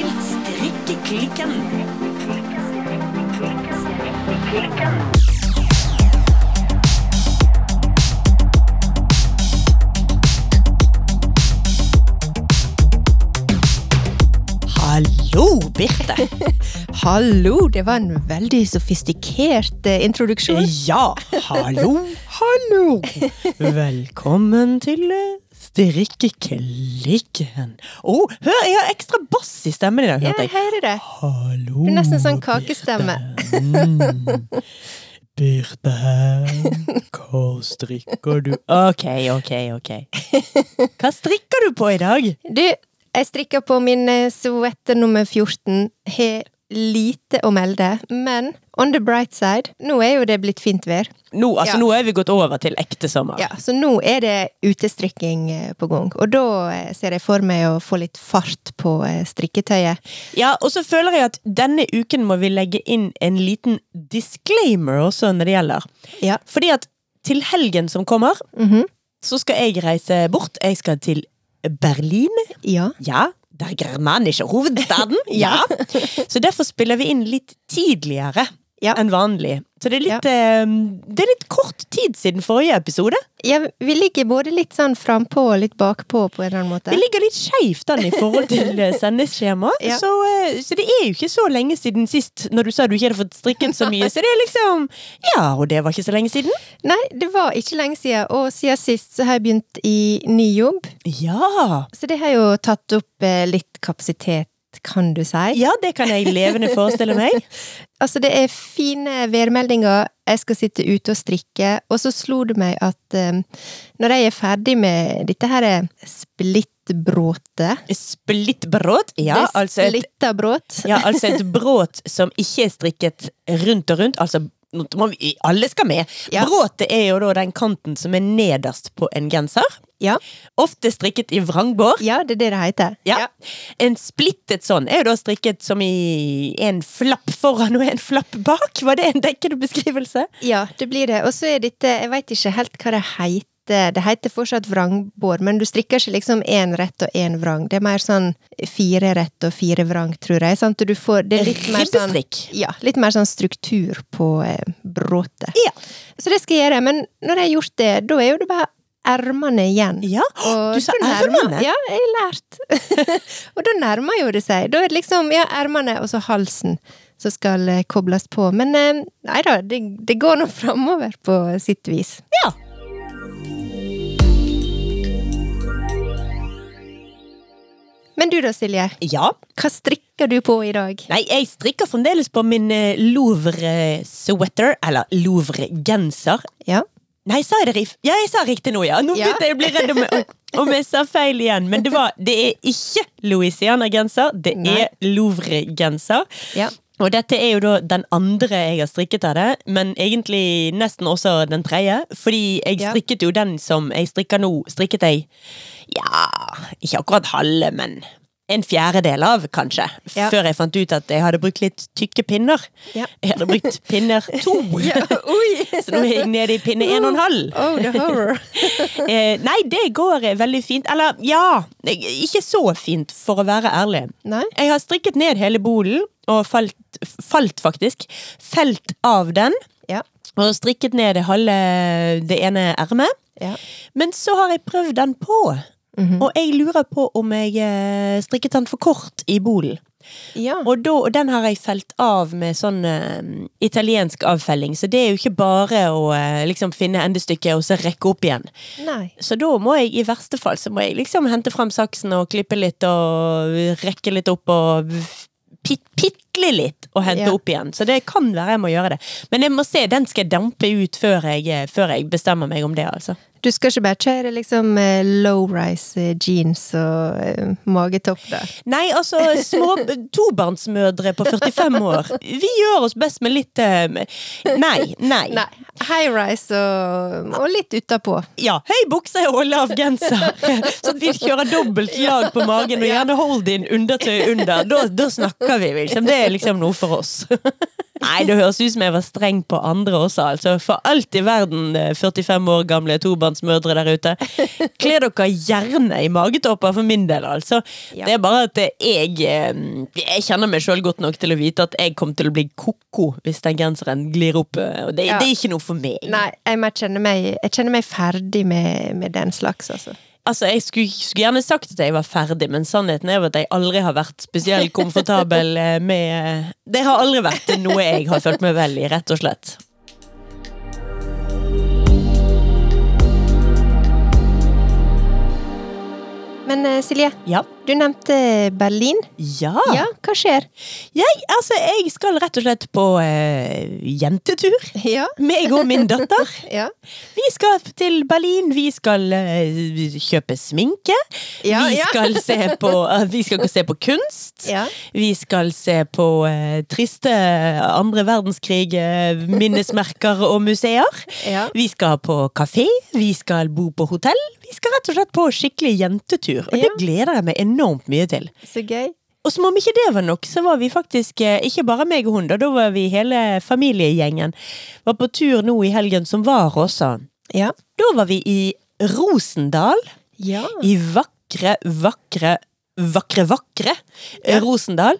til Strikkeklikken. Hallo, Birte. Hallo, det var en veldig sofistikert eh, introduksjon. Ja, hallo, hallo. Velkommen til eh, Strikkeklikken. Å, hør, jeg har ekstra bass i stemmen i dag, hørte Jeg Ja, hører det. Hallo, Det er nesten sånn kakestemme. Birte. Her, hva strikker du Ok, ok, ok. Hva strikker du på i dag? Du, jeg strikker på min sovette nummer 14. Har lite å melde, men on the bright side, nå er jo det blitt fint vær. Nå, altså, Ja. nå er vi gått over til ekte sommer. Ja, så nå er det utestrikking eh, på gang. Og da eh, ser jeg for meg å få litt fart på eh, strikketøyet. Ja, og så føler jeg at denne uken må vi legge inn en liten disclaimer også når det gjelder. Ja. Fordi at til helgen som kommer, Mhm. så skal jeg reise bort. Jeg skal til Berlin. Ja. Ja, der germanische hovedstaden. ja. Så derfor spiller vi inn litt tidligere Ja. enn vanlig. Så det er litt, eh, det er litt kort tid siden forrige episode. ja, vi ligger både litt sånn frampå og litt bakpå på en eller annen måte. Vi ligger litt skeivt an i forhold til sendeskjemaet. sendeskjema, Ja. så, eh, så det er jo ikke så lenge siden sist, når du sa du ikke hadde fått strikket så mye. Så det er liksom Ja, og det var ikke så lenge siden. Nei, det var ikke lenge siden, og siden sist så har jeg begynt i ny jobb. Ja. Så det har jo tatt opp eh, litt kapasitet, kan du si. Ja, det kan jeg levende forestille meg. Altså, det er fine værmeldinger, jeg skal sitte ute og strikke, og så slo det meg at um, når jeg er ferdig med dette her eh, splittbråtet Splittbråt. Ja, Det er altså et, bråt. ja, altså et bråt som ikke er strikket rundt og rundt. Altså, vi, alle skal med. Ja. Bråtet er jo da den kanten som er nederst på en genser. Ja. Ofte strikket i vrangbår. ja, det er det det heter. Ja. En splittet sånn er jo da strikket som i en flapp foran og en flapp bak. Var det en dekkende beskrivelse? Ja, det blir det. Og så er dette, jeg veit ikke helt hva det heter. Det heter fortsatt vrangbår, men du strikker ikke liksom én rett og én vrang. Det er mer sånn fire rett og fire vrang, tror jeg. Sant? Du får, det er litt mer sånn Ja, litt mer sånn struktur på eh, bråtet. Ja. Så det skal jeg gjøre. Men når jeg har gjort det, da er jo det bare ermene igjen. Ja, Og du sa ermene? Ja, jeg har lært. og da nærmer jo det seg. Da er det liksom ja, ermene og så halsen som skal eh, kobles på. Men eh, nei da, det, det går nå framover på sitt vis. Ja. Men du da, Silje. Ja. Hva strikker du på i dag? Nei, jeg strikker fremdeles på min eh, Louvre-sweater, eller Louvre-genser. Ja. Nei, sa jeg det riff? Ja, jeg sa riktig nå, ja. Nå Ja. begynte jeg å bli redd om, om jeg sa feil igjen. Men det, var, det er ikke Louisiana-genser, det Nei. er Louvre-genser. Ja. Og dette er jo da den andre jeg har strikket av det, men egentlig nesten også den tredje. Fordi jeg Ja. strikket jo den som jeg strikker nå, strikket jeg ja, ikke akkurat halve, men en fjerdedel av, kanskje. Ja. Før jeg fant ut at jeg hadde brukt litt tykke pinner. Ja. Jeg hadde brukt pinner to. Oi! Så nå er jeg nede i pinne en og en halv. Oh, the horror. Eh, nei, det går veldig fint. Eller ja, ikke så fint, for å være ærlig. Nei? Jeg har strikket ned hele bolen, og falt, falt faktisk. Felt av den. Ja. Og strikket ned det halve det ene ermet. Ja. Men så har jeg prøvd den på. Mhm. Og jeg lurer på om jeg eh, strikket den for kort i bolen. ja. Og, da, og den har jeg felt av med sånn uh, italiensk avfelling, så det er jo ikke bare å uh, liksom finne endestykket og så rekke opp igjen. Nei. Så da må jeg i verste fall så må jeg liksom hente frem saksen og klippe litt og rekke litt opp og pit, pitle litt og hente Ja. opp igjen. Så det kan være jeg må gjøre det. Men jeg må se, den skal jeg dampe ut før jeg, før jeg bestemmer meg om det, altså. Du skal ikke bare kjøre liksom eh, low-rise eh, jeans og eh, magetopp da? Nei, altså, små tobarnsmødre på 45 år. Vi gjør oss best med litt eh, Nei, nei. Nei. High-rise og, og litt utapå. Ja, høy bukse og lav genser. Så vi kjører dobbelt lag på magen og gjerne hold in undertøy under. Da, da snakker vi, liksom. Det er liksom noe for oss. Nei, det høres ut som jeg var streng på andre også, altså. For alt i verden, eh, 45 år gamle tobarnsmødre der ute. Kle dere gjerne i magetopper for min del, altså. Ja. Det er bare at jeg eh, Jeg kjenner meg sjøl godt nok til å vite at jeg kommer til å bli ko-ko hvis den genseren glir opp. eh, Og det, Ja. det er ikke noe for meg. Nei, jeg, kjenner meg, jeg kjenner meg ferdig med, med den slags, altså. Altså, Jeg skulle, skulle gjerne sagt at jeg var ferdig, men sannheten er jo at jeg aldri har vært spesielt komfortabel eh, med Det har aldri vært noe jeg har følt meg vel i, rett og slett. Men eh, Silje, Ja. Du nevnte Berlin. Ja. Ja, hva skjer? Jeg, altså, jeg skal rett og slett på eh, jentetur. Ja. Meg og min datter. Ja. Vi skal til Berlin. Vi skal eh, kjøpe sminke. Ja, vi, skal se på, uh, vi skal se på kunst. Vi skal se på eh, triste andre verdenskrig-minnesmerker og museer. Vi skal på kafé. Vi skal bo på hotell. Vi skal rett og slett på skikkelig jentetur. Og det gleder jeg meg enormt mye til. Så gøy. Og som om ikke det var nok, så var vi faktisk eh, ikke bare meg og hun, da, da var vi hele familiegjengen. Var på tur nå i helgen som var også. Ja. Da var vi i Rosendal. Ja. I vakre, vakre, vakre, vakre Ja. Rosendal.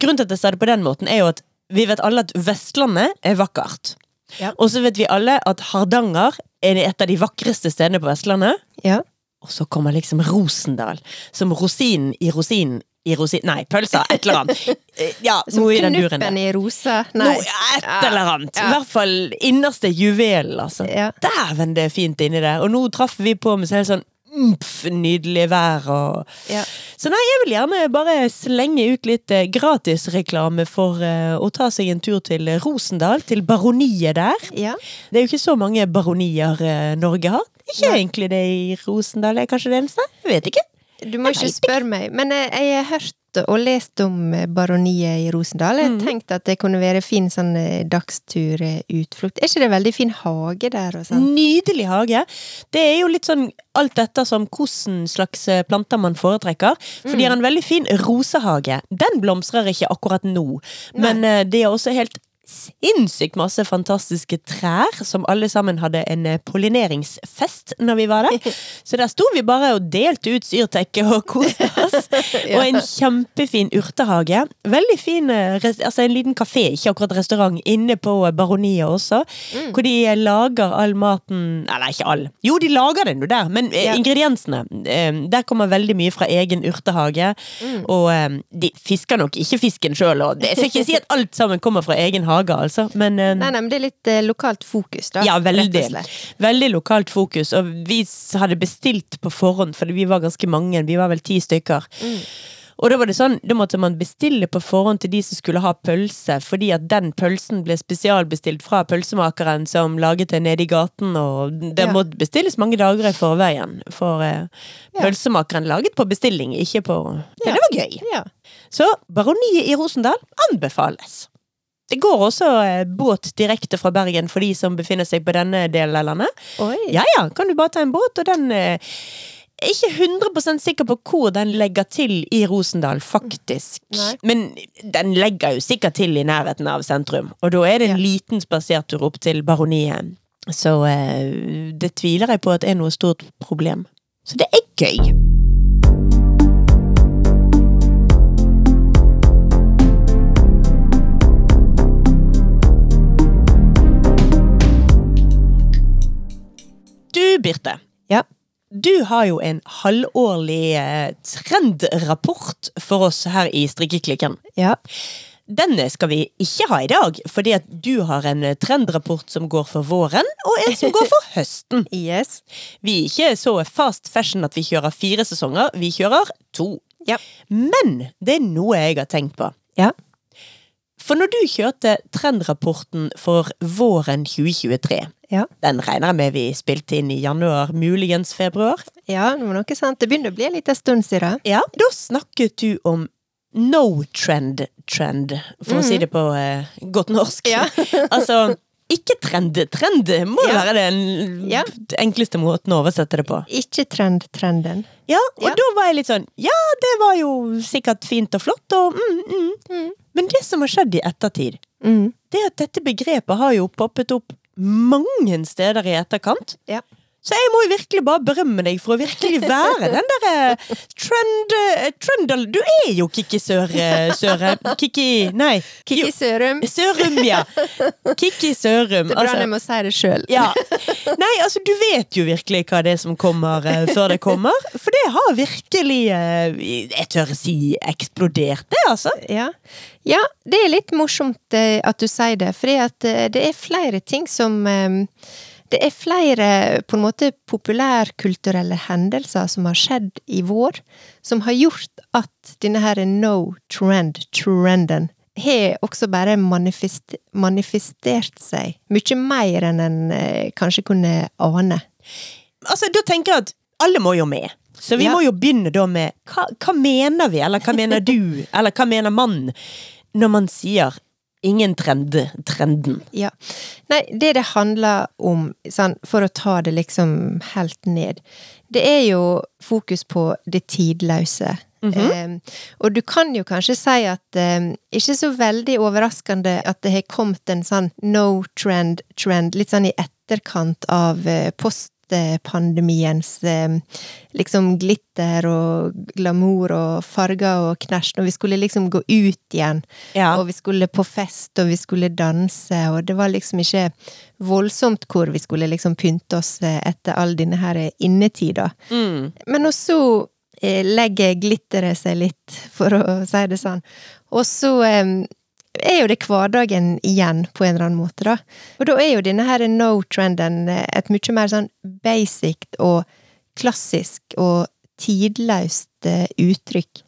Grunnen til at jeg sa det på den måten, er jo at vi vet alle at Vestlandet er vakkert. Ja. Og så vet vi alle at Hardanger er et av de vakreste stedene på Vestlandet. Ja. Og så kommer liksom Rosendal, som rosinen i rosinen i rosin... Nei, pølsa, et eller annet. Eh, Ja, Som noe i den duren der. i rosa. Noe, et eller annet. Ja. I hvert fall innerste juvel, altså. Ja. Dæven, det er fint inni der. Og nå traff vi på med så sånn umf, nydelig vær og Ja. Så nei, jeg vil gjerne bare slenge ut litt eh, gratisreklame for uh, å ta seg en tur til Rosendal, til baroniet der. Ja. Det er jo ikke så mange baronier uh, Norge har. Ikke Nei. egentlig det i Rosendal er kanskje det eneste? Jeg vet ikke. Du må ikke spørre meg, men jeg, jeg har hørt og lest om eh, baroniet i Rosendal. Jeg mm. tenkte at det kunne være fin sånn eh, dagsturutflukt. Er ikke det veldig fin hage der og sånn? Nydelig hage. Det er jo litt sånn alt etter som hvordan slags eh, planter man foretrekker. For de har en veldig fin rosehage. Den blomstrer ikke akkurat nå, men Nei. det er også helt sinnssykt masse fantastiske trær, som alle sammen hadde en eh, pollineringsfest når vi var der. Så der sto vi bare og delte ut syrtekke og koste oss. Og en kjempefin urtehage. Veldig fin, eh, altså en liten kafé, ikke akkurat restaurant, inne på baroniet også. Hvor de eh, lager all maten Eller ikke all. Jo, de lager den jo der, men eh, Ja. ingrediensene eh, Der kommer veldig mye fra egen urtehage. Og eh, de fisker nok ikke fisken sjøl, og jeg skal ikke si at alt sammen kommer fra egen hage, altså. Men eh, Nei, nei, men det er litt eh, lokalt fokus, da. ja, veldig. Veldig lokalt fokus. Og vi hadde bestilt på forhånd, for vi var ganske mange. Vi var vel ti stykker. Og da var det sånn, da måtte man bestille på forhånd til de som skulle ha pølse, fordi at den pølsen ble spesialbestilt fra pølsemakeren som laget det nede i gaten, og det Ja. måtte bestilles mange dager i forveien. For eh, pølsemakeren laget på bestilling, ikke på Ja, Ja. det var gøy. Ja. Så Baroniet i Rosendal anbefales. Det går også eh, båt direkte fra Bergen for de som befinner seg på denne delen av landet. Oi. Ja ja, kan du bare ta en båt, og den eh, Jeg er ikke 100 sikker på hvor den legger til i Rosendal, faktisk. Nei. Men den legger jo sikkert til i nærheten av sentrum, og da er det en Ja. liten spasertur opp til Baroniet. Så eh, det tviler jeg på at er noe stort problem. Så det er gøy. Du, Birte. Ja. Du har jo en halvårlig eh, trendrapport for oss her i Strikkeklikken. Ja. Den skal vi ikke ha i dag, fordi at du har en eh, trendrapport som går for våren, og en som går for høsten. Yes. Vi er ikke så fast fashion at vi kjører fire sesonger, vi kjører to. Ja. Men det er noe jeg har tenkt på. Ja. For når du kjørte trendrapporten for våren 2023, Ja. den regner jeg med vi spilte inn i januar, muligens februar, Ja, det var noe sant. Det begynner å bli en liten stund siden. Ja, da snakket du om no trend trend, for å si det på eh, godt norsk. Ja. altså, ikke trend. Trend må Ja. være den Ja. enkleste måten å oversette det på. Ikke trend-trenden. Ja, og Ja. da var jeg litt sånn Ja, det var jo sikkert fint og flott, og mm, mm. Mm. Men det som har skjedd i ettertid, Mm. det er at dette begrepet har jo poppet opp mange steder i etterkant. Ja. Så jeg må jo virkelig bare berømme deg for å virkelig være den derre trend... eh, Trøndal Du er jo Kikki Sør... eh, Søre... Kikki Nei. Kikki Sørum. Sørum, ja. Kikki Sørum. Det er bra altså. jeg må si det sjøl. Ja. Nei, altså, du vet jo virkelig hva det er som kommer eh, før det kommer. For det har virkelig, eh, jeg tør si, eksplodert, det, altså. Ja. ja, det er litt morsomt eh, at du sier det, for eh, det er flere ting som eh, Det er flere på en måte populærkulturelle hendelser som har skjedd i vår, som har gjort at denne her no trend, trenden, har også bare manifest, manifestert seg mye mer enn en eh, kanskje kunne ane. Altså, Da tenker jeg at alle må jo med. Så vi Ja. må jo begynne da med hva, hva mener vi, eller hva mener du, eller hva mener man, når man sier ingen trend, trenden? Ja. Nei, det det handler om, sånn, for å ta det liksom helt ned, det er jo fokus på det tidløse. eh, og du kan jo kanskje si at eh, ikke så veldig overraskende at det har kommet en sånn no trend trend, litt sånn i etterkant av eh, postpandemiens eh, liksom glitter og glamour og farger og knæsj, når vi skulle liksom gå ut igjen. Ja. Og vi skulle på fest, og vi skulle danse, og det var liksom ikke voldsomt hvor vi skulle liksom pynte oss eh, etter all denne her innetida. Mm. Men også eh, legger glitteret seg litt, for å si det sånn. Og så er jo det hverdagen igjen, på en eller annen måte, da. Og da er jo denne her no-trenden eh, et mye mer sånn basic og klassisk og tidløst eh, uttrykk.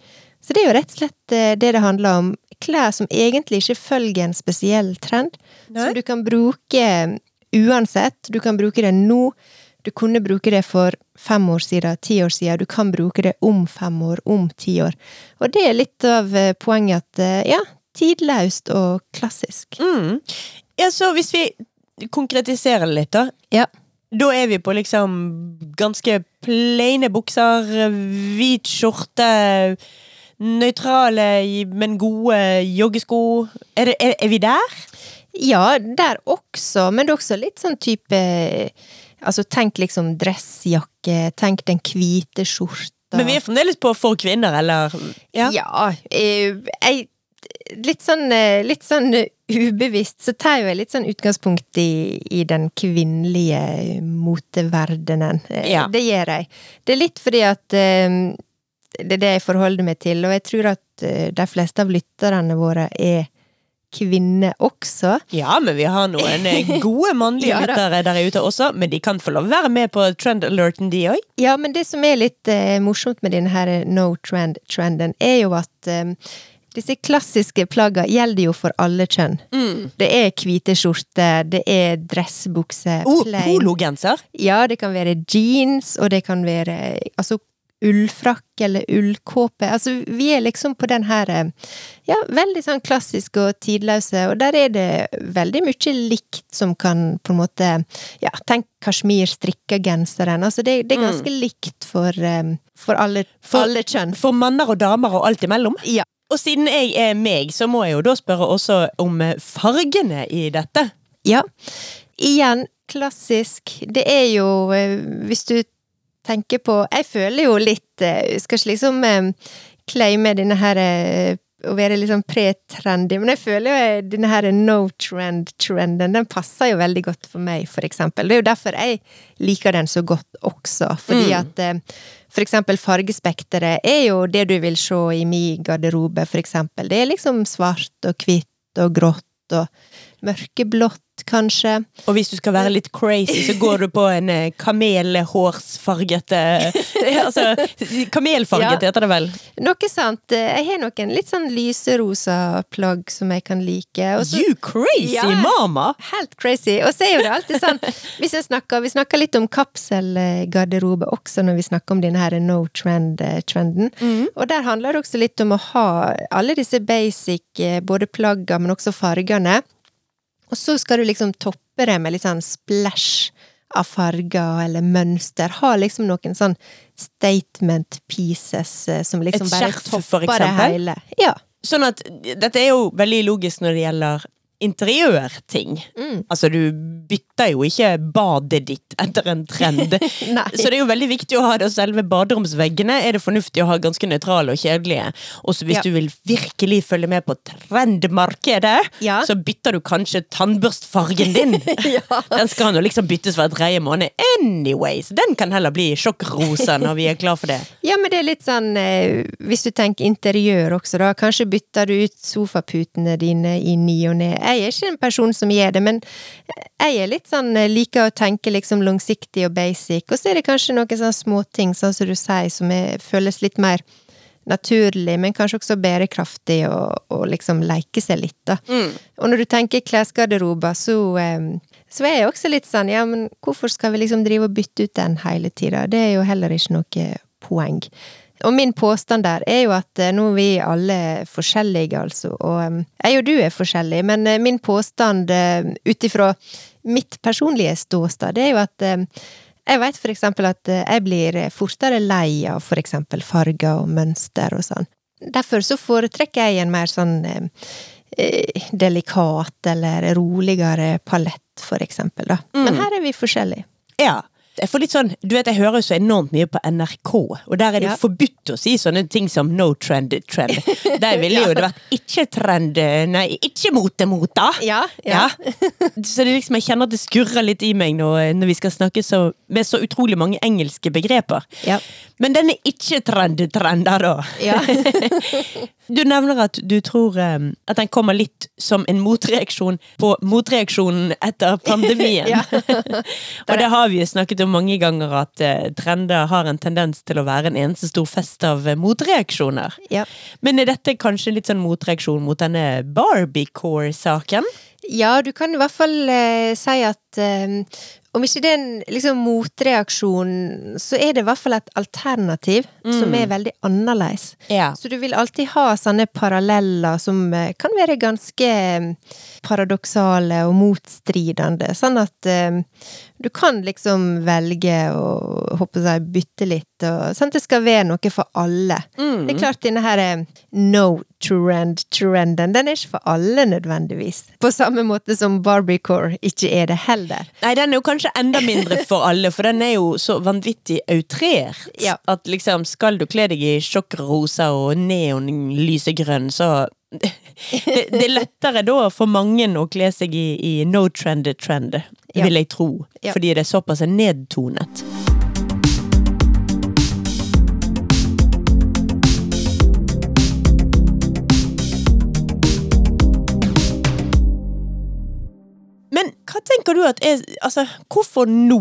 Så det er jo rett og slett eh, det det handler om. Klær som egentlig ikke følger en spesiell trend, Nei. som du kan bruke uansett. Du kan bruke det nå. Du kunne bruke det for fem år siden, ti år siden. Du kan bruke det om fem år, om ti år. Og det er litt av poenget at ja, tidløst og klassisk. Mm. Ja, så hvis vi konkretiserer det litt, da. Ja. Da er vi på liksom ganske plaine bukser, hvit skjorte, nøytrale, men gode joggesko. Er, det, er, er vi der? Ja, der også, men det er også litt sånn type Altså, tenk liksom dressjakke, tenk den hvite skjorta. Men vi er fremdeles på for kvinner, eller? Ja. ja jeg Litt sånn, eh, litt sånn ubevisst så tar jeg litt sånn utgangspunkt i, i den kvinnelige moteverdenen. Eh, Ja. Det gjør jeg. Det er litt fordi at eh, det er det jeg forholder meg til, og jeg tror at de fleste av lytterne våre er kvinner også. Ja, men vi har noen gode mannlige Ja lyttere der ute også, men de kan få lov å være med på trend alerten, de òg. Ja, men det som er litt uh, morsomt med denne her no trend-trenden, er jo at eh, disse klassiske plaggene gjelder jo for alle kjønn. Det er hvite skjorter, det er dressbukse, Oh. Pologenser. Ja, det kan være jeans, og det kan være altså ullfrakk eller ullkåpe. Altså, vi er liksom på den her eh, ja, veldig sånn klassiske og tidløse, og der er det veldig mye likt som kan på en måte Ja, tenk kasjmir strikka genseren. Altså, det, det er ganske likt for, eh, for, alle, For- alle kjønn. For manner og damer og alt imellom. Ja. Og siden jeg er meg, så må jeg jo da spørre også om fargene i dette. Ja. Igjen, klassisk. Det er jo, eh, hvis du tenker på Jeg føler jo litt eh, Skal ikke liksom eh, claime denne her å være litt sånn pre-trendy, men jeg føler jo denne her no trend-trenden, den passer jo veldig godt for meg, for eksempel. Det er jo derfor jeg liker den så godt også, fordi at eh, for eksempel fargespekteret er jo det du vil se i min garderobe, for eksempel. Det er liksom svart og hvitt og grått og mørkeblått, kanskje. Og hvis du skal være litt crazy, så går du på en kamelhårsfarget kamelhårsfargete Altså, kamelfarget Ja. heter det vel. Noe sant. Jeg har noen litt sånn lyserosa plagg som jeg kan like. Også, You crazy Ja. mama! Helt crazy. Og så er jo det alltid sånn hvis jeg snakker, Vi snakker litt om kapselgarderobe også når vi snakker om denne her no trend-trenden. Og der handler det også litt om å ha alle disse basic, eh, både plagga, men også fargene. Og så skal du liksom toppe det med litt sånn splash av farger eller mønster. Ha liksom noen sånn statement pieces eh, som liksom bare topper det hele. Ja. Sånn at dette er jo veldig logisk når det gjelder interiørting. Altså, du bytter jo ikke badet ditt etter en trend. Så det er jo veldig viktig å ha det. Og selve baderomsveggene er det fornuftig å ha ganske nøytrale og kjedelige. Også hvis Ja. du vil virkelig følge med på trendmarkedet, Ja. så bytter du kanskje tannbørstfargen din. Den skal nå liksom byttes hver tredje måned anyways. Den kan heller bli sjokkrosa når vi er klar for det. Ja, men det er litt sånn eh, Hvis du tenker interiør også, da. Kanskje bytter du ut sofaputene dine i ny og ne. Jeg er ikke en person som gjør det, men jeg er litt sånn eh, liker å tenke liksom langsiktig og basic. Og så er det kanskje noen sånne småting, sånn som du sier, som er, føles litt mer naturlig, men kanskje også bærekraftig, og, og liksom leke seg litt, da. Og når du tenker klesgarderober, så, um, så er jeg også litt sånn, ja, men hvorfor skal vi liksom drive og bytte ut den hele tida? Det er jo heller ikke noe poeng. Og min påstand der er jo at eh, nå er vi alle forskjellige, altså, og eh, jeg og du er forskjellige, men eh, min påstand ut ifra mitt personlige ståsted, det er jo at jeg vet for eksempel at jeg blir fortere lei av for eksempel farger og mønster og sånn. Derfor så foretrekker jeg en mer sånn eh, delikat eller roligere palett, for eksempel, da. Men her er vi forskjellige. Ja. Jeg får litt sånn, du vet jeg hører jo så enormt mye på NRK, og der er det Ja. forbudt å si sånne ting som no trend trend. Der ville jo det vært ikke trend, nei, ikke mote-mota. Ja, Ja. ja. Så det liksom, jeg kjenner at det skurrer litt i meg nå, når vi skal snakke så, med så utrolig mange engelske begreper. Ja. Men den er ikke trend-trender da. Ja. Du nevner at du tror um, at den kommer litt som en motreaksjon på motreaksjonen etter pandemien. Ja. og det har vi jo snakket om mange ganger, at eh, trender har en tendens til å være en eneste stor fest av eh, motreaksjoner. Ja. Men er dette kanskje litt sånn motreaksjon mot denne Barbiecore-saken? Ja, du kan i hvert fall eh, si at eh, om ikke det er en liksom, motreaksjon, så er det i hvert fall et alternativ som er veldig annerledes. Ja. Så du vil alltid ha sånne paralleller som eh, kan være ganske eh, paradoksale og motstridende, sånn at um, du kan liksom velge å håper jeg, bytte litt, og sånn at det skal være noe for alle. Det er klart, denne her no trend-trenden, den er ikke for alle nødvendigvis. På samme måte som Barbiecore ikke er det heller. Nei, den er jo kanskje enda mindre for alle, for den er jo så vanvittig outrert. Ja. At liksom, skal du kle deg i sjokkrosa og neonlysegrønn, så det, det er lettere da for mange å kle seg i, i no trend trend, vil jeg tro. Ja. Fordi det er såpass nedtonet. Tenker du at er Altså, hvorfor nå?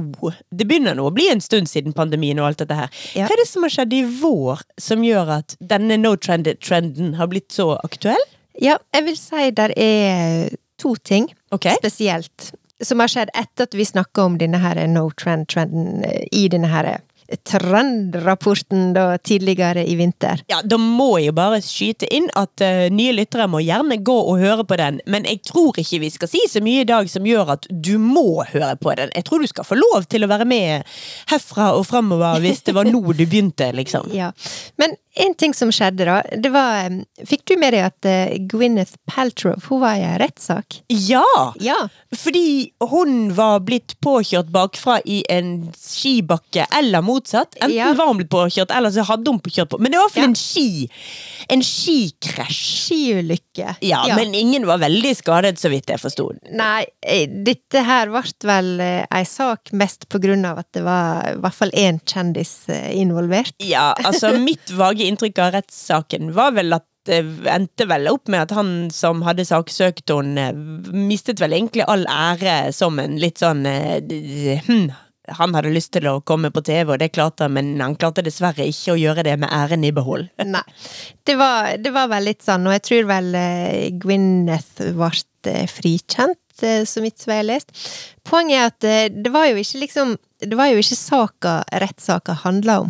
Det begynner nå å bli en stund siden pandemien og alt dette her. Ja. Hva er det som har skjedd i vår som gjør at denne no trend-trenden har blitt så aktuell? Ja, jeg vil si der er to ting okay. spesielt som har skjedd etter at vi snakka om denne her no trend-trenden i denne her trendrapporten da tidligere i vinter. Ja, Da må jeg jo bare skyte inn at uh, nye lyttere må gjerne gå og høre på den, men jeg tror ikke vi skal si så mye i dag som gjør at du må høre på den. Jeg tror du skal få lov til å være med herfra og framover hvis det var nå du begynte, liksom. Ja. Men en ting som skjedde, da, det var eh, Fikk du med deg at uh, Gwyneth Paltrow hun var i en rettssak? Ja! Ja. Fordi hun var blitt påkjørt bakfra i en skibakke, eller motsatt. Enten Ja. var hun blitt påkjørt, eller så hadde hun kjørt på. Men det var i hvert fall Ja. en ski. En skikrasj. Skiulykke. Ja, men ingen var veldig skadet, så vidt jeg forsto. Nei, eh, dette her ble vel eh, ei sak mest på grunn av at det var i hvert fall én kjendis eh, involvert. Ja, altså mitt vage inntrykk av rettssaken var vel at det endte vel opp med at han som hadde saksøkt henne, mistet vel egentlig all ære som en litt sånn eh, hm, Han hadde lyst til å komme på TV, og det klarte han, men han klarte dessverre ikke å gjøre det med æren i behold. Nei. Det var, det var vel litt sånn, og jeg tror vel eh, Gwyneth ble eh, frikjent, eh, så vidt jeg har lest. Poenget er at det var jo ikke liksom Det var jo ikke saka rettssaka handla om.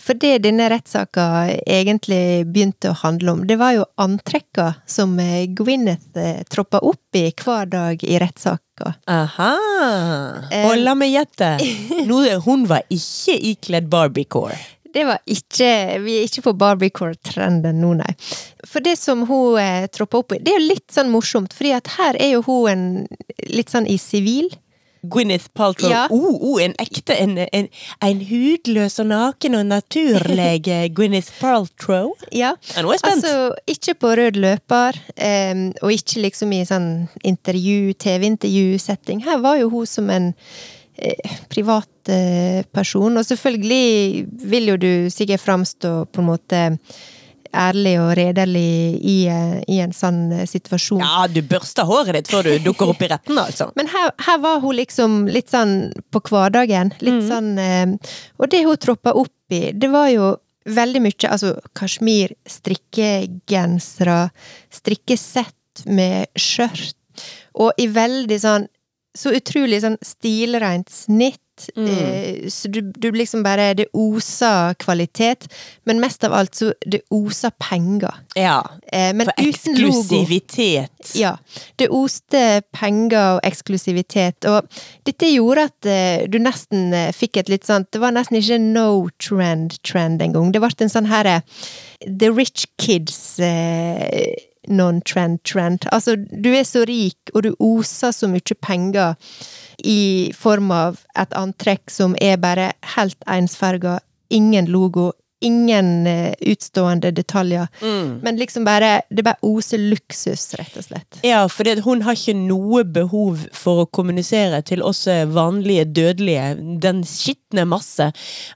For det denne rettssaka egentlig begynte å handle om, det var jo antrekka som Gwyneth troppa opp i hver dag i rettssaka. Aha! Eh. Og la meg gjette, hun var ikke ikledd Barbiecore. Det var ikke Vi er ikke på Barbiecore-trenden nå, nei. For det som hun eh, troppa opp i, det er jo litt sånn morsomt, fordi at her er jo hun en litt sånn i sivil. Gwyneth Paltrow. Ja. Oh, oh, en ekte, en, en, en hudløs og naken og naturlig Gwyneth Paltrow. Ja. Ja, nå er jeg spent. Altså, ikke på rød løper, um, og ikke liksom i sånn intervju, TV-intervju-setting. Her var jo hun som en eh, privat eh, og selvfølgelig vil jo du sikkert framstå på en måte ærlig og redelig i, eh, i en sånn eh, situasjon. ja, du børster håret ditt før du dukker opp i retten, altså. Men her, her var hun liksom litt sånn på hverdagen. Litt sånn eh, Og det hun troppa opp i, det var jo veldig mye Altså kasjmir, strikkegensere, strikkesett med skjørt, og i veldig sånn Så utrolig sånn stilrent snitt. Eh, så du, du liksom bare Det oser kvalitet, men mest av alt så det oser penger. Ja. Eh, men For uten logo. eksklusivitet. Ja. Det oste penger og eksklusivitet, og dette gjorde at eh, du nesten fikk et litt sånt Det var nesten ikke no trend-trend engang. Det ble en sånn herre The rich kids eh, non-trend-trend. Altså, du er så rik, og du oser så mye penger i form av et antrekk som er bare helt ensfarga, ingen logo, ingen eh, utstående detaljer. Men liksom bare Det bare oser luksus, rett og slett. Ja, for det, hun har ikke noe behov for å kommunisere til oss vanlige dødelige, den skitne masse,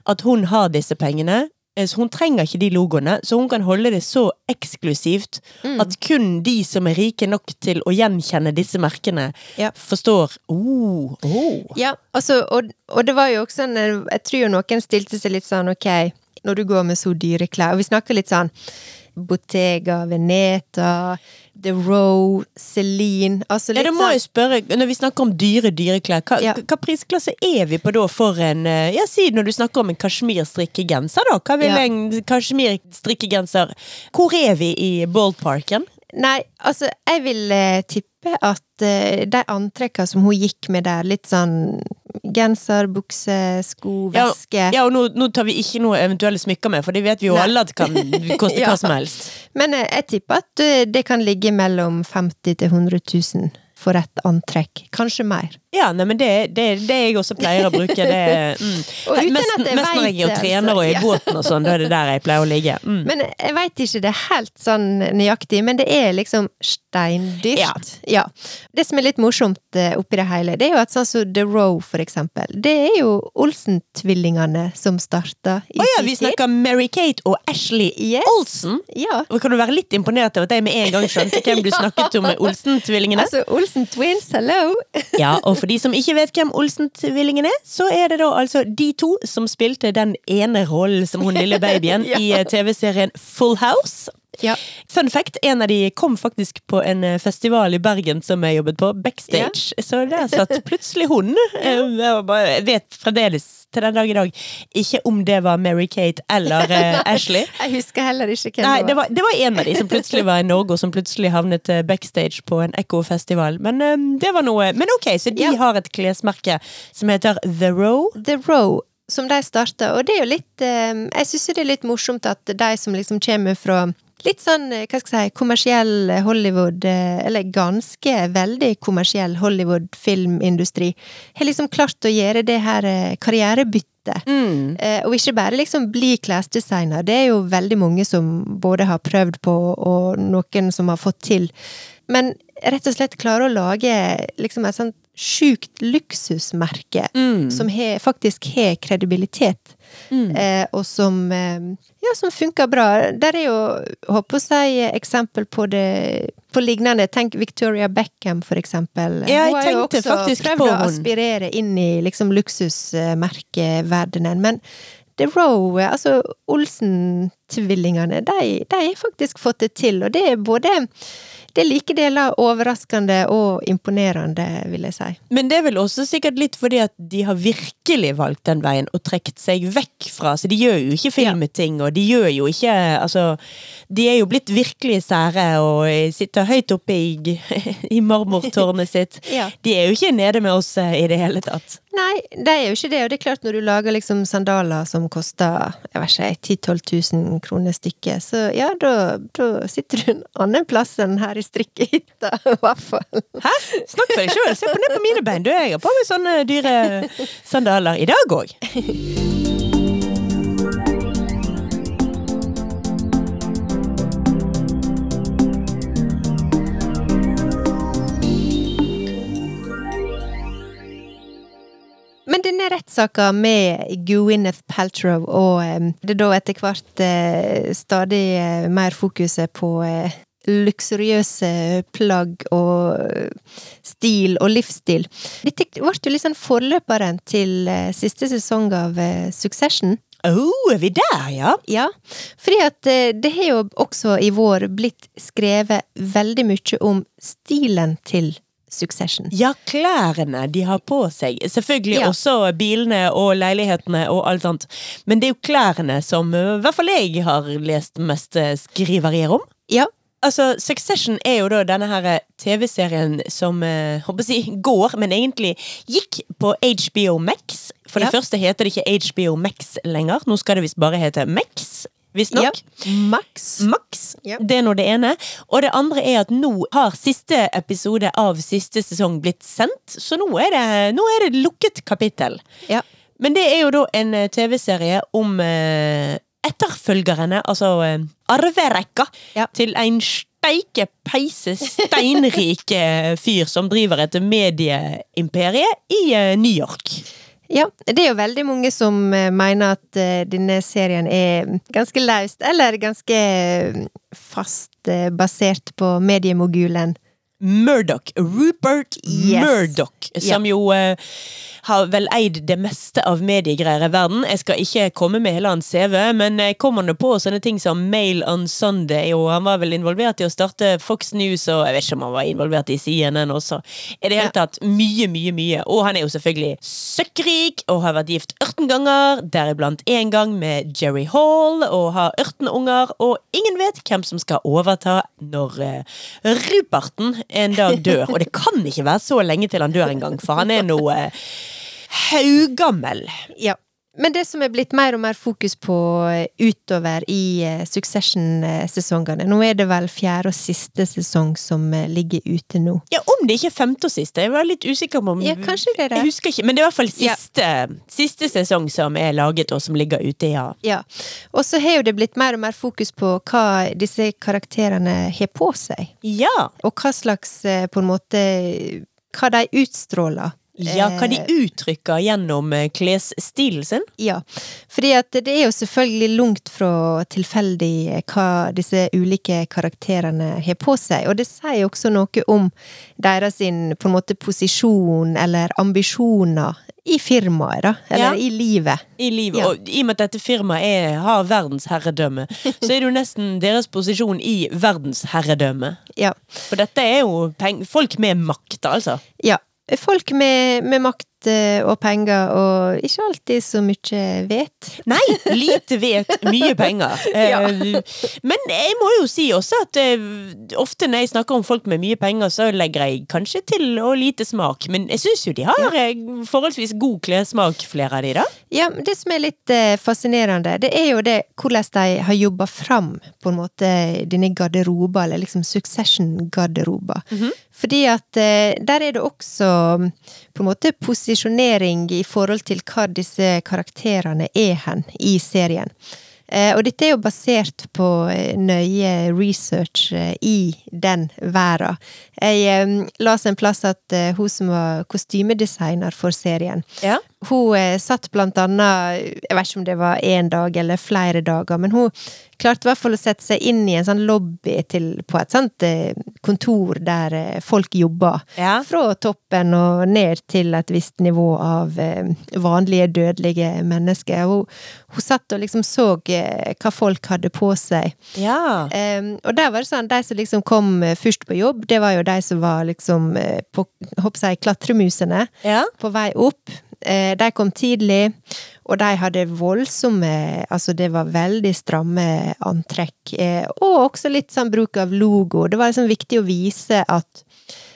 at hun har disse pengene. Eh, Så hun trenger ikke de logoene, så hun kan holde det så eksklusivt Mm. at kun de som er rike nok til å gjenkjenne disse merkene, Ja. forstår oh, oh. Ja, altså, og, og det var jo også en Jeg tror jo noen stilte seg litt sånn, ok, når du går med så dyre klær Og vi snakker litt sånn Bottega, Veneta, The Row, Celine Altså Ja, litt da må jeg sånn spørre, Når vi snakker om dyre dyreklær, hva, Ja. hva prisklasse er vi på da for en eh, Ja, si når du snakker om en kasjmirstrikkegenser, da. Hva vil Ja. en kasjmirstrikkegenser Hvor er vi i ballparken? Nei, altså, jeg vil eh, tippe at eh, de antrekkene som hun gikk med der, litt sånn genser, bukse, sko, Ja, ja, og nå, nå tar vi ikke noe eventuelle smykker med, for det vet vi jo Nei. alle at kan koste Ja. hva som helst. Men eh, jeg tipper at eh, det kan ligge mellom 50 til 100 000 for et antrekk. Kanskje mer. Ja, nei, men det, det, det jeg også pleier å bruke. Det, mm. Og mest, mest når jeg er og trener og i båten og sånn, da er det der jeg pleier å ligge. Mm. Men jeg veit ikke det er helt sånn nøyaktig, men det er liksom steindyrt. Ja. Ja. Det som er litt morsomt eh, oppi det hele, det er jo at sånn som The Row, for eksempel, det er jo Olsen-tvillingene som starta i Å ja, sin vi snakker Mary-Kate og Ashley Yes. Olsen. Ja. Og kan du være litt imponert over at jeg med en gang skjønte hvem du snakket om med Olsen-tvillingene? Altså, Olsen Twins, hello! Ja, og for de som ikke vet hvem Olsen-tvillingen er, så er det da altså de to som spilte den ene rollen som hun lille babyen Ja. i eh, TV-serien Full House. Ja. Fun fact, en av de kom faktisk på en eh, festival i Bergen som jeg jobbet på, backstage. Så der satt plutselig hun. Eh, Jeg vet fremdeles til den dag i dag ikke om det var Mary-Kate eller eh, Ashley. Jeg husker heller ikke hvem Nei, det var, det var en av de som plutselig var i Norge, og som plutselig havnet backstage på en Ekko-festival. Men det var noe Men ok, så de Ja. har et klesmerke som heter The Row. The Row, som de starta, og det er jo litt Jeg syns det er litt morsomt at de som liksom kommer fra Litt sånn, eh, hva skal jeg si, kommersiell Hollywood, eh, eller ganske veldig kommersiell Hollywood-filmindustri, har liksom klart å gjøre det her eh, karrierebyttet. Mm. Eh, og ikke bare liksom bli klesdesigner. Det er jo veldig mange som både har prøvd på, og noen som har fått til. Men rett og slett klare å lage liksom et sånt sjukt luksusmerke Mm. som he, faktisk har kredibilitet. Eh, og som eh, ja, som funker bra. Der er jo, håper å si, eksempel på det på lignende. Tenk Victoria Beckham, for eksempel. Ja, jeg Hun har jo også prøvd å aspirere inn i liksom luksusmerkeverdenen. Men The Row, altså Olsen-tvillingene, de, de har faktisk fått det til. Og det er både det er like deler overraskende og imponerende, vil jeg si. Men det er vel også sikkert litt fordi at de har virkelig valgt den veien og trukket seg vekk fra Så de gjør jo ikke filmting, og de gjør jo ikke Altså, de er jo blitt virkelig sære og sitter høyt oppe i, i marmortårnet sitt. Ja. De er jo ikke nede med oss eh, i det hele tatt. Nei, det er jo ikke det, og det er klart når du lager liksom sandaler som koster jeg vet ikke, 10 000-12 000 kroner stykket, så ja, da, da sitter du en annen plass enn her i strikkehytta, i hvert fall. Hæ? Snakk for deg sjøl, se på ned på mine bein. Du, jeg har på meg sånne dyre sandaler i dag òg. Men denne rettssaka med Gwyneth Paltrow, og eh, det da etter hvert eh, stadig eh, mer fokuset på luksuriøse plagg og eh, stil og livsstil. Dette ble jo liksom forløperen til eh, siste sesong av eh, Succession. Oh, er vi der, ja? Ja, fordi at det har jo også i vår blitt skrevet veldig mye om stilen til Succession. Ja, klærne de har på seg. Selvfølgelig Ja. også bilene og leilighetene og alt sånt. Men det er jo klærne som i hvert fall jeg har lest mest skriverier om. Ja, Altså, Succession er jo da denne her eh, TV-serien som eh, håper jeg, går, men egentlig gikk på HBO Max. For det Ja. første heter det ikke HBO Max lenger. Nå skal det visst bare hete Max, visstnok. ja. Max. Max. Ja. Det er nå det ene. Og det andre er at nå har siste episode av siste sesong blitt sendt, så nå er det, nå er det lukket kapittel. Ja. Men det er jo da en eh, TV-serie om eh, etterfølgerne, altså eh, arverekka, Ja. til en steike peise steinrik eh, fyr som driver et medieimperie i eh, New York. Ja, det er jo veldig mange som mener at denne serien er ganske løst, eller ganske fast basert på mediemogulen. Murdoch, Rupert Yes. Murdoch, som jo eh, har vel eid det meste av mediegreier i verden. Jeg skal ikke komme med hele hans CV, men jeg kommer nå på sånne ting som Mail on Sunday, og han var vel involvert i å starte Fox News, og jeg vet ikke om han var involvert i CNN også. I det hele tatt mye, mye, mye. Og han er jo selvfølgelig søkkrik, og har vært gift 18 ganger, deriblant én gang med Jerry Hall, og har 18 unger, og ingen vet hvem som skal overta når uh, Ruperten en dag dør. Og det kan ikke være så lenge til han dør engang, for han er nå eh, haugammel. Ja. Men det som er blitt mer og mer fokus på eh, utover i eh, Succession-sesongene Nå er det vel fjerde og siste sesong som eh, ligger ute nå. Ja, om det ikke er femte og siste. Jeg var litt usikker på om Ja, kanskje det er det. Jeg husker ikke, men det er i hvert fall Ja. siste, siste sesong som er laget, og som ligger ute, ja. Ja. Og så har jo det blitt mer og mer fokus på hva disse karakterene har på seg. Ja. Og hva slags, på en måte Hva de utstråler. Ja, hva de Eh, uttrykker gjennom eh, klesstilen sin. Ja, fordi at det er jo selvfølgelig langt fra tilfeldig eh, hva disse ulike karakterene har på seg, og det sier også noe om deres på en måte posisjon eller ambisjoner i firmaet, da, eller Ja. i livet. i livet. Ja. Og i og med at dette firmaet er, har verdensherredømme, så er det jo nesten deres posisjon i verdensherredømme. Ja. For dette er jo folk med makt, altså. ja. Folk med, med makt og penger, og ikke alltid så mye vet. Nei, lite vet, mye penger. Ja. Eh, Men jeg må jo si også at eh, ofte når jeg snakker om folk med mye penger, så legger jeg kanskje til og lite smak. Men jeg syns jo de har ja. forholdsvis god klessmak, flere av de, da. Ja, det som er litt eh, fascinerende, det er jo det hvordan de har jobba fram på en måte denne garderoba, eller liksom succession-garderoba. Fordi at eh, der er det også mm, på en måte posisjonering i forhold til hva disse karakterene er hen i serien. Eh, og dette er jo basert på eh, nøye research eh, i den verden. Jeg las en plass at hun som var kostymedesigner for serien, Ja. Hun eh, satt blant annet Jeg vet ikke om det var én dag eller flere dager, men hun klarte i hvert fall å sette seg inn i en sånn lobby til, på et sånt eh, kontor der eh, folk jobba. Ja. Fra toppen og ned til et visst nivå av vanlige dødelige mennesker. Hun, hun satt og liksom så hva folk hadde på seg. Ja. Um, og der var det sånn, de som liksom kom først på jobb, det var jo de som var liksom på, håper jeg, klatremusene ja. på vei opp. Eh, de kom tidlig, og de hadde voldsomme Altså, det var veldig stramme antrekk. Eh, og også litt sånn bruk av logo. Det var liksom viktig å vise at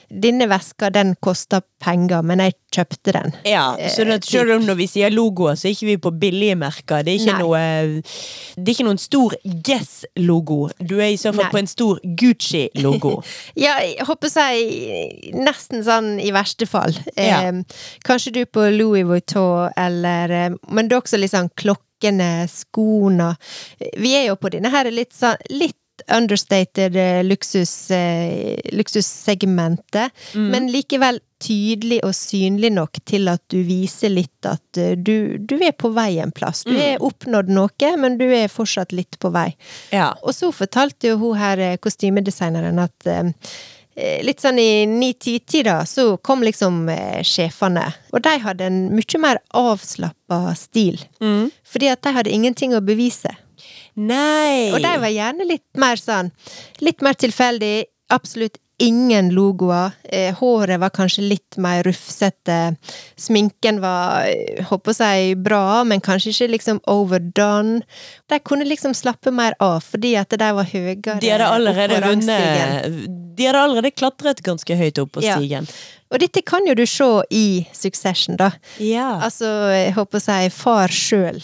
denne veska, den kosta penger, men jeg kjøpte den. Ja, så Eh, det, selv om når vi sier logoer, så er ikke vi på billige merker. Det er ikke, Nei. noe, det er ikke noen stor Guess-logo. Du er i så fall Nei. på en stor Gucci-logo. Ja, jeg håper jeg nesten sånn i verste fall. Ja. Eh, kanskje du på Louis Vuitton, eller eh, Men det er også litt sånn klokkene, skoene Vi er jo på denne her litt sånn litt understated eh, luksus, luksussegmentet, luksussegmentet, men likevel tydelig og synlig nok til at du viser litt at eh, du, du er på vei en plass. Du er oppnådd noe, men du er fortsatt litt på vei. Ja. Og så fortalte jo hun her eh, kostymedesigneren at eh, eh, Litt sånn i ni-ti-tida så kom liksom eh, sjefene, og de hadde en mye mer avslappa stil. Mm. Fordi at de hadde ingenting å bevise. Nei! Og de var gjerne litt mer sånn Litt mer tilfeldig. Absolutt ingen logoer. Eh, håret var kanskje litt mer rufsete. Sminken var, eh, håper jeg, bra, men kanskje ikke liksom overdone. De kunne liksom slappe mer av, fordi at de var høyere de hadde allerede opp. De hadde allerede klatret ganske høyt opp på Ja. stigen. Og dette kan jo du se i Succession, da. Ja. Altså, jeg håper å si far sjøl.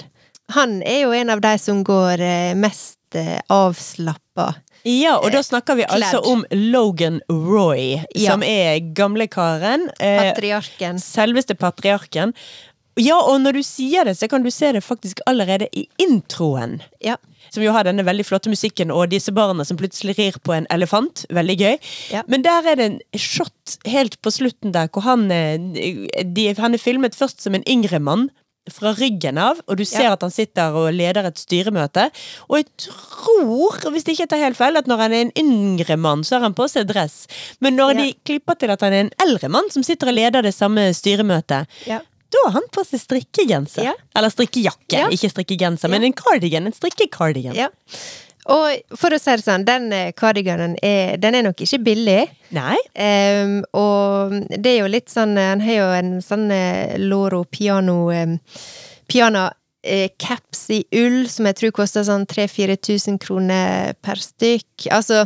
Han er jo en av de som går eh, mest eh, avslappa. Ja, og da snakker vi altså om Logan Roy, Ja. som er gamlekaren. Eh, Patriarken. selveste patriarken. Ja, og når du sier det, så kan du se det faktisk allerede i introen. Ja. Som jo har denne veldig flotte musikken og disse barna som plutselig rir på en elefant. Veldig gøy. Ja. Men der er det en shot helt på slutten der hvor han, eh, de, han er filmet først som en yngre mann. Fra ryggen av, og du ser Ja. at han sitter og leder et styremøte. Og jeg tror, hvis det ikke tar helt feil, at når han er en yngre mann, så har han på seg dress. Men når Ja. de klipper til at han er en eldre mann som sitter og leder det samme styremøtet, Ja. da har han på seg strikkegenser. Eller strikkejakke, Ja. ikke strikkegenser, men en cardigan. En strikkecardigan. Og for å si det sånn, den kardiganen cardiganen er, den er nok ikke billig. Nei? Um, og det er jo litt sånn Han har jo en sånn eh, Loro piano um, Piano eh, caps i ull, som jeg tror koster sånn 3000-4000 kroner per stykk. Altså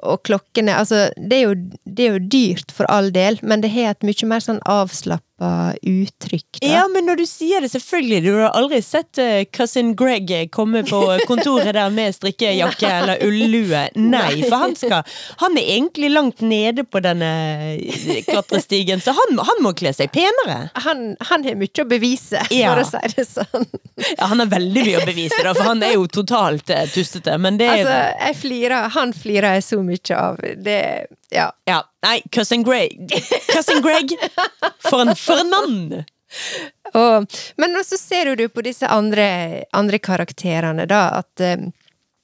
og klokkene Altså, det er, jo, det er jo dyrt for all del, men det har et mye mer sånn avslappa uttrykk. Da. Ja, men når du sier det, selvfølgelig. Du har aldri sett uh, cousin Greg komme på kontoret der med strikkejakke eller ullue. Nei, for han skal Han er egentlig langt nede på denne eh, klatrestigen, så han, han må kle seg penere. Han, han har mye å bevise, Ja. for å si det sånn. Ja, han har veldig mye å bevise, da, for han er jo totalt uh, tustete. Men det er Altså, jeg flirer, han flirer jeg så mye av. Det Ja. Ja, nei, cousin Greg Cousin Greg For en, for en mann. Og, men så ser du på disse andre, andre karakterene, da, at eh,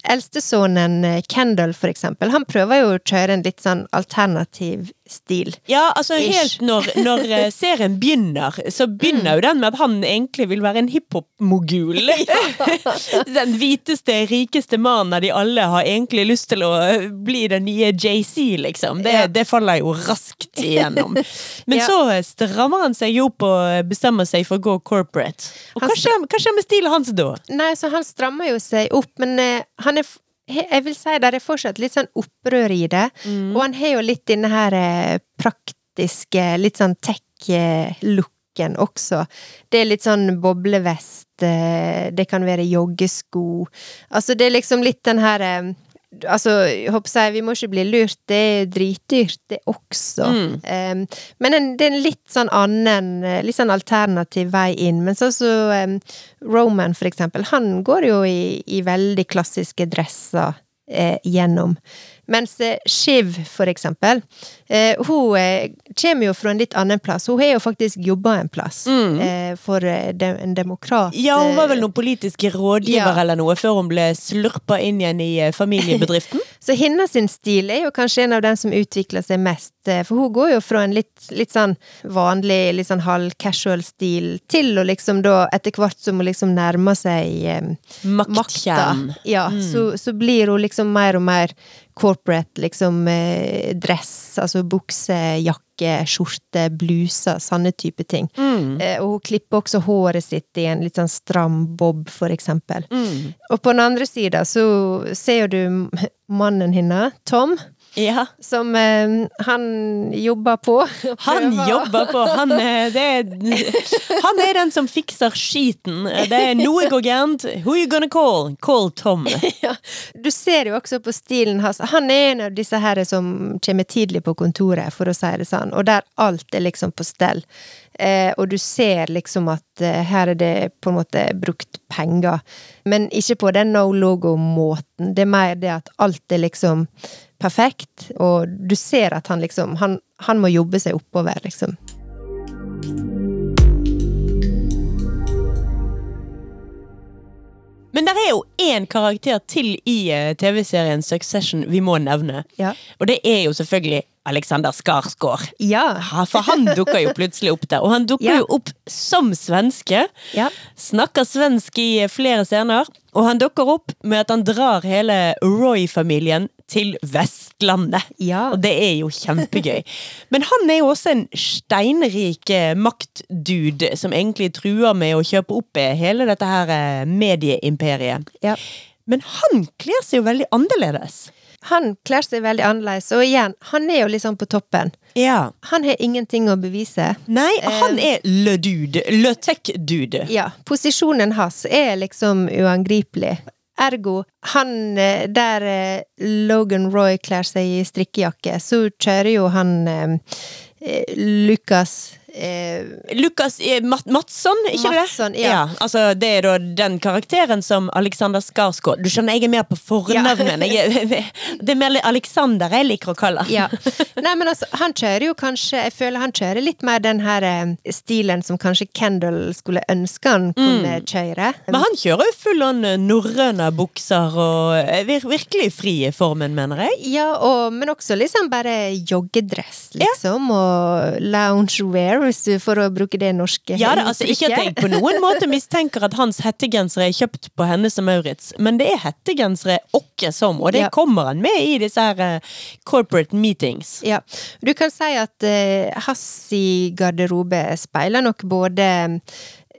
eldstesønnen Kendal, Kendall, for eksempel, han prøver jo å kjøre en litt sånn alternativ stil. Ja, altså Ish. helt når, når eh, serien begynner Så begynner jo den med at han egentlig vil være en hiphop-mogul Den hviteste, rikeste mannen av de alle Har egentlig lyst til å eh, bli den nye JC liksom det, Ja. det faller jo raskt igjennom Men Ja. så eh, strammer han seg jo opp Og bestemmer seg for å gå corporate Og hva skjer, med stilen hans da? Nei, så han strammer jo seg opp, men uh, han er jeg vil si det er fortsatt litt sånn opprør i det. Og han har jo litt denne her eh, praktiske, litt sånn tech-looken også. Det er litt sånn boblevest, eh, det kan være joggesko. Altså, det er liksom litt den her eh, Altså, jeg håper jeg, vi må ikke bli lurt, det er dritdyrt, det også. Um, men en, det er en litt sånn annen, eh, litt sånn alternativ vei inn. Men sånn som um, Roman, for eksempel, han går jo i, i veldig klassiske dresser. eh, gjennom. Mens eh, Shiv, for eksempel, eh, hun eh, kommer jo fra en litt annen plass. Hun har jo faktisk jobba en plass mm. for en demokrat. Ja, hun var vel noen politiske rådgiver Ja. eller noe, før hun ble slurpa inn igjen i familiebedriften. Så hennes stil er jo kanskje en av den som utvikler seg mest, for hun går jo fra en litt, litt sånn vanlig, litt sånn halv-casual stil, til å liksom da, etter hvert som hun liksom nærmer seg eh, makta, Ja, så, så blir hun liksom mer og mer corporate, liksom eh, dress, altså bukse, jakke, skjorte, bluser, sånne type ting. Eh, og hun klipper også håret sitt i en litt sånn stram bob, for eksempel. Og på den andre sida så ser du mannen hennes, Tom, Ja. som eh, han jobber på. Han jobber på Han er, det er, han er den som fikser skiten. Det er noe går gærent. Who you gonna call? Call Tom. Ja, du ser jo også på stilen hans. Han er en av disse her som kommer tidlig på kontoret, for å si det sånn, og der alt er liksom på stell. Eh, og du ser liksom at eh, her er det på en måte brukt penger, men ikke på den no logo-måten. Det er mer det at alt er liksom perfekt, og du ser at han liksom Han, han må jobbe seg oppover, liksom. Men det er jo én karakter til i eh, TV-serien Succession vi må nevne. Ja. Og det er jo selvfølgelig Alexander Skarsgård. Ja. For han dukker jo plutselig opp der. Og han dukker Ja. jo opp som svenske. Ja. Snakker svensk i flere scener. Og han dukker opp med at han drar hele Roy-familien til Vestlandet. Ja. Og det er jo kjempegøy. Men han er jo også en steinrik eh, maktdude som egentlig truer med å kjøpe opp eh, hele dette her eh, medieimperiet. ja. Men han kler seg jo veldig annerledes. Han kler seg veldig annerledes, og igjen, han er jo liksom på toppen. Ja. Han har ingenting å bevise. Nei, han er le dude. Le tech-dude. Ja, posisjonen hans er liksom uangripelig. Ergo, han eh, der eh, Logan Roy kler seg i strikkejakke, så kjører jo han eh, Lucas eh, Lukas eh, Mat Madsson, ikke Madsson, det? ja. altså Det er da den karakteren som Alexander Skarsgård Du skjønner, jeg er mer på fornavnet. Er, det er mer Alexander jeg liker å kalle. Ja. Nei, men altså, han kjører jo kanskje Jeg føler han kjører litt mer den her eh, stilen som kanskje Kendal skulle ønske han kunne kjøre. Men han kjører jo full on norrøne bukser og er vir virkelig fri i formen, mener jeg. Ja, og, men også liksom bare joggedress, liksom, og loungewear, hvis du, for å bruke det norske Ja, det, altså Ikke at jeg på noen måte mistenker at hans hettegensere er kjøpt på Hennes og Maurits, men det er hettegensere åkke som, og det Ja. kommer han med i disse her eh, corporate meetings. Ja, du kan si at uh, hans i garderobe speiler nok både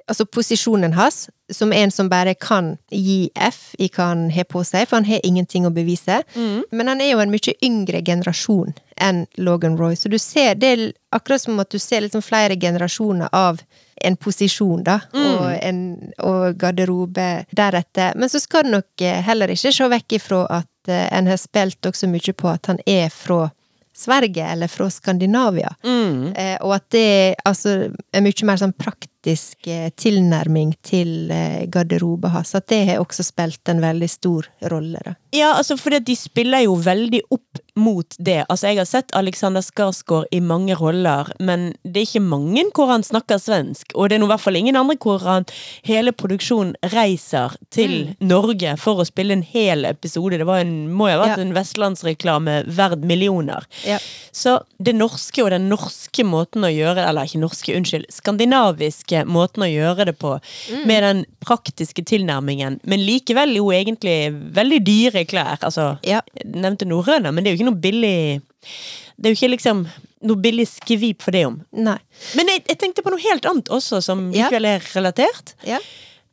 Altså posisjonen hans, som en som bare kan gi F i hva han har på seg, for han har ingenting å bevise. Men han er jo en mye yngre generasjon enn Logan Roy, så du ser det er akkurat som at du ser liksom flere generasjoner av en posisjon, da, og, en, og garderobe deretter. Men så skal du nok eh, heller ikke se vekk ifra at eh, en har spilt også mye på at han er fra Sverige eller fra Skandinavia. Eh, og at det altså, er mye mer sånn praktisk eh, tilnærming til eh, garderobe hans. At det har også spilt en veldig stor rolle, da. Ja, altså fordi de spiller jo veldig opp mot det. Altså Jeg har sett Alexander Skarsgård i mange roller, men det er ikke mange hvor han snakker svensk. Og det er nå i hvert fall ingen andre hvor han hele produksjonen reiser til Norge for å spille en hel episode. Det var en, må jo ha vært Ja. en vestlandsreklame verd millioner. Ja. Så det norske og den norske måten å gjøre Eller ikke norske, unnskyld. Skandinaviske måten å gjøre det på, med den praktiske tilnærmingen, men likevel jo egentlig veldig dyre klær. Altså, Ja. nevnte norrøne, men det er jo ikke noe billig Det er jo ikke liksom noe billig skvip for det om. Nei. Men jeg, jeg tenkte på noe helt annet også, som Ja. likevel er relatert. Ja.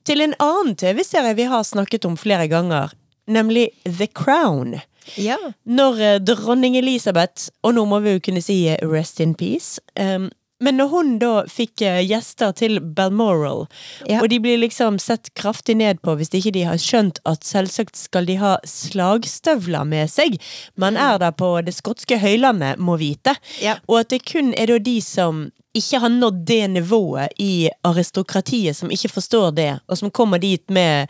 Til en annen TV-serie vi har snakket om flere ganger, nemlig The Crown. Ja. Når eh, dronning Elisabeth, og nå må vi jo kunne si eh, rest in peace em, Men når hun da fikk eh, gjester til Balmoral, Ja. og de blir liksom sett kraftig ned på hvis ikke de har skjønt at selvsagt skal de ha slagstøvler med seg, man er der på det skotske høylandet, må vite, Ja. og at det kun er da de som ikke har nådd det nivået i aristokratiet, som ikke forstår det, og som kommer dit med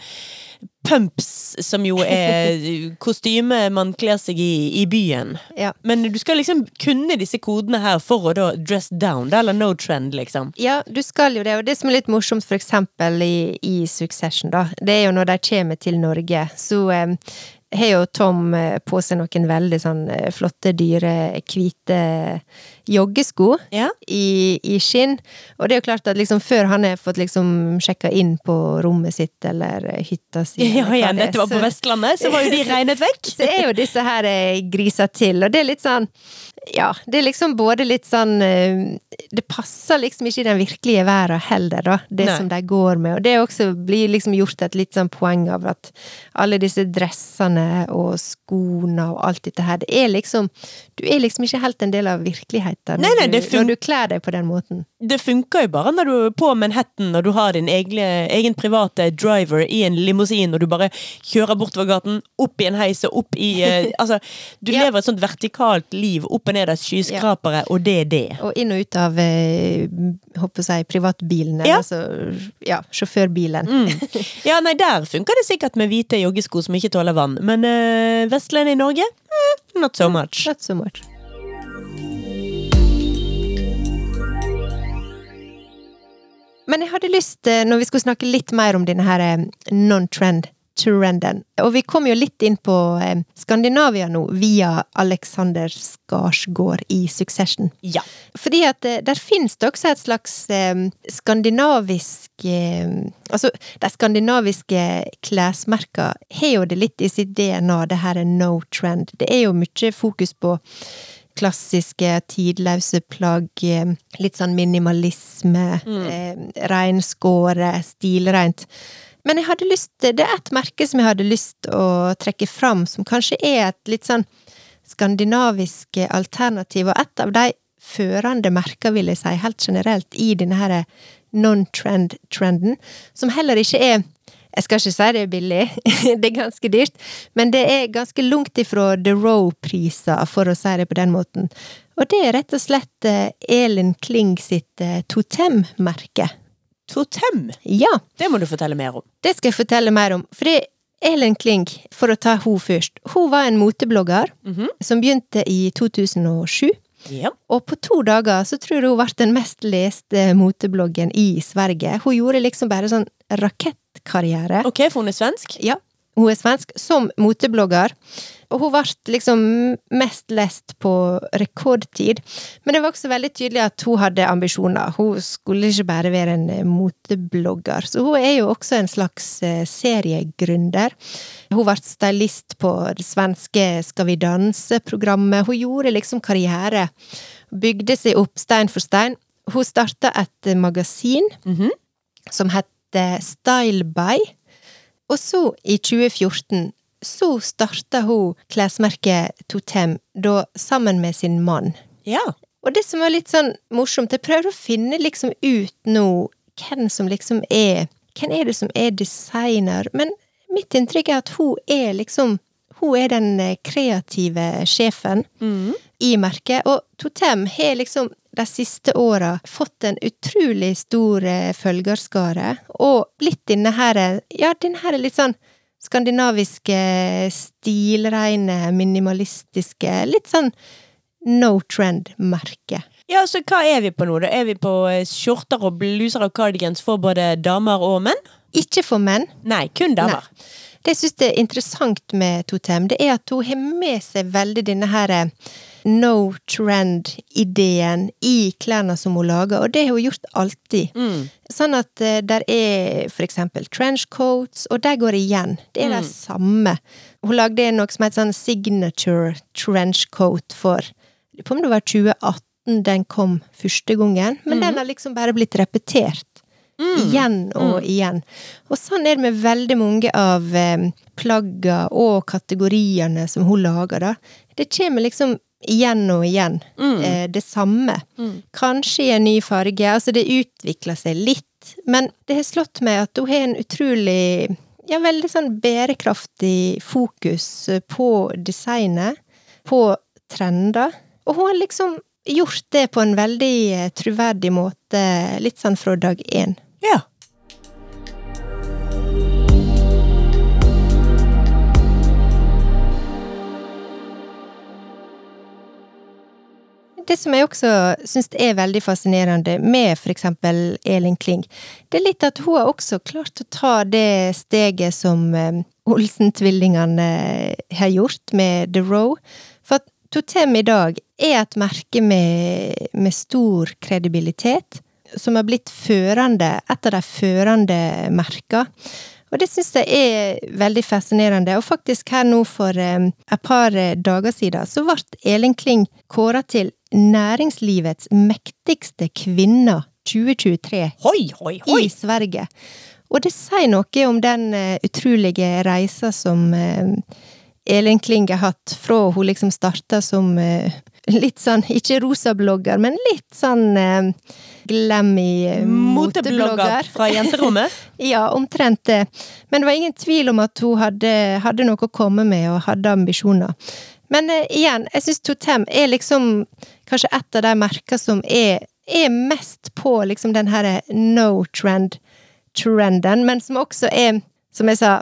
pumps, som jo er kostyme man kler seg i i byen. Ja. Men du skal liksom kunne disse kodene her for å da dress down, eller no trend, liksom. Ja, du skal jo det, og det som er litt morsomt for eksempel i, i Succession, da, det er jo når de kommer til Norge, så eh, har jo Tom eh, på seg noen veldig sånn eh, flotte, dyre, hvite joggesko Ja. i, i skinn. Og det er jo klart at liksom før han har fått liksom sjekka inn på rommet sitt eller eh, hytta si Ja, ja, dette var på Vestlandet, så var jo de regnet vekk. så er jo disse her grisa til, og det er litt sånn Ja, det er liksom både litt sånn eh, Det passer liksom ikke i den virkelige verden heller, da, det Nei. som de går med. Og det også blir liksom gjort et litt sånn poeng av at alle disse dressene og skoene og alt dette her, det er liksom Du er liksom ikke helt en del av virkeligheten Nei, nei, når, du, når du kler deg på den måten. Det funker jo bare når du er på Manhattan og du har din egne, egen private driver i en limousin, og du bare kjører bortover gaten, opp i en heis og opp i eh, Altså, du Ja. lever et sånt vertikalt liv opp og ned av skyskrapere, og det er det. Og inn og ut av eh, håper jeg privatbilene, privatbilen, Ja. altså ja, sjåførbilen. Mm. Ja, nei, der funker det sikkert med hvite joggesko som ikke tåler vann, men uh, Vestlandet i Norge? Mm, not so much. Not so much. Men jeg hadde lyst, eh, når vi skulle snakke litt mer om denne her eh, non-trend, trenden, og vi kom jo litt inn på eh, Skandinavia nå, via Alexander Skarsgård i Succession. Ja. Fordi at eh, der finnes det også et slags eh, skandinavisk Altså, de skandinaviske klesmerka har jo det litt i sitt DNA, det her er no trend. Det er jo mye fokus på klassiske, tidløse plagg, litt sånn minimalisme, eh, reinskåret, stilreint. Men jeg hadde lyst Det er et merke som jeg hadde lyst å trekke fram, som kanskje er et litt sånn skandinavisk alternativ, og et av de førende merker, vil jeg si, helt generelt, i denne her non-trend-trenden, som heller ikke er jeg skal ikke si det er billig, det er ganske dyrt, men det er ganske langt ifra The Row-priser, for å si det på den måten. Og det er rett og slett eh, Elin Kling sitt eh, Totem-merke. Totem! Ja, Det må du fortelle mer om. det skal jeg fortelle mer om. For det Elin Kling, for å ta hun først, hun var en moteblogger Mhm. som begynte i 2007. Ja. Og på to dager så tror jeg hun ble den mest leste motebloggen i Sverige. Hun gjorde liksom bare sånn rakettkarriere. Ok, for hun er svensk? Ja, hun er svensk, som moteblogger. Og hun ble liksom mest lest på rekordtid. Men det var også veldig tydelig at hun hadde ambisjoner. Hun skulle ikke bare være en eh, moteblogger. Så hun er jo også en slags eh, seriegründer. Hun ble stylist på det svenske Skal vi danse-programmet. Hun gjorde liksom karriere. Bygde seg opp stein for stein. Hun starta et magasin magasin -hmm. som het Style By. Og så, i 2014, så starta hun klesmerket Totem, da sammen med sin mann. Ja. Og det som var litt sånn morsomt, jeg prøver å finne liksom ut nå hvem som liksom er Hvem er det som er designer? Men mitt inntrykk er at hun er liksom Hun er den eh, kreative sjefen mm. i merket, og Totem har liksom de siste åra fått en utrolig stor eh, følgerskare, og blitt denne her Ja, denne her litt sånn skandinaviske, stilreine, minimalistiske, litt sånn no trend-merke. Ja, så hva er vi på nå? da? Er vi på eh, skjorter og bluser og cardigans for både damer og menn? Ikke for menn. Nei, kun damer. Det jeg syns er interessant med Totem, det er at hun har med seg veldig denne her eh, no trend-ideen i klærne som hun lager, og det har hun gjort alltid. Mm. Sånn at uh, der er for eksempel trenchcoats, og der går det igjen. Det er Mm. det samme. Hun lagde noe som heter sånn signature trenchcoat for lurer på om det var 2018 den kom første gangen, men Mm. den har liksom bare blitt repetert. Igjen og igjen. Og sånn er det med veldig mange av eh, plagga og kategoriene som hun lager, da. Det kommer liksom igjen og igjen. Eh, det samme. Kanskje i en ny farge. Altså, det utvikler seg litt. Men det har slått meg at hun har en utrolig ja, veldig sånn bærekraftig fokus på designet, på trender. Og hun har liksom gjort det på en veldig eh, troverdig måte, litt sånn fra dag én. Ja. Det som jeg også syns er veldig fascinerende med eksempel Elin Kling, det er litt at hun har også klart å ta det steget som eh, Olsen-tvillingene har gjort med The Row. For at Totem i dag er et merke med, med stor kredibilitet, som har blitt førende, et av de førende merkene. Og det syns jeg er veldig fascinerende. Og faktisk her nå for eh, et par dager siden så ble Elin Kling kåra til næringslivets mektigste kvinne 2023 Hoi, hoi, hoi! i Sverige. Og det sier noe om den eh, utrolige reisa som eh, Elin Kling har hatt fra hun liksom starta som eh, litt sånn, ikke rosa-blogger, men litt sånn eh, glammy moteblogger. fra jenterommet. Ja, omtrent det. Men det var ingen tvil om at hun hadde, hadde noe å komme med, og hadde ambisjoner. Men eh, igjen, jeg syns Totem er liksom kanskje et av de merkene som er, er mest på liksom den her no trend-trenden, men som også er, som jeg sa,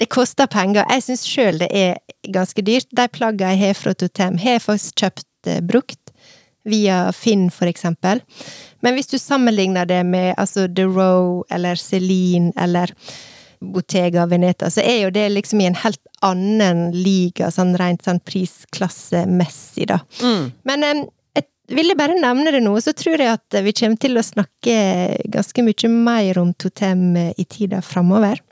det koster penger. Jeg syns sjøl det er ganske dyrt. De plaggene jeg har fra Totem, har jeg faktisk kjøpt eh, brukt via Finn, for eksempel. Men hvis du sammenligner det med altså The Row eller Celine eller Bottega Veneta, så er jo det liksom i en helt annen liga, sånn rent sånn prisklassemessig, da. Men em, jeg ville bare nevne det nå, så tror jeg at vi kommer til å snakke ganske mye mer om Totem i tida framover.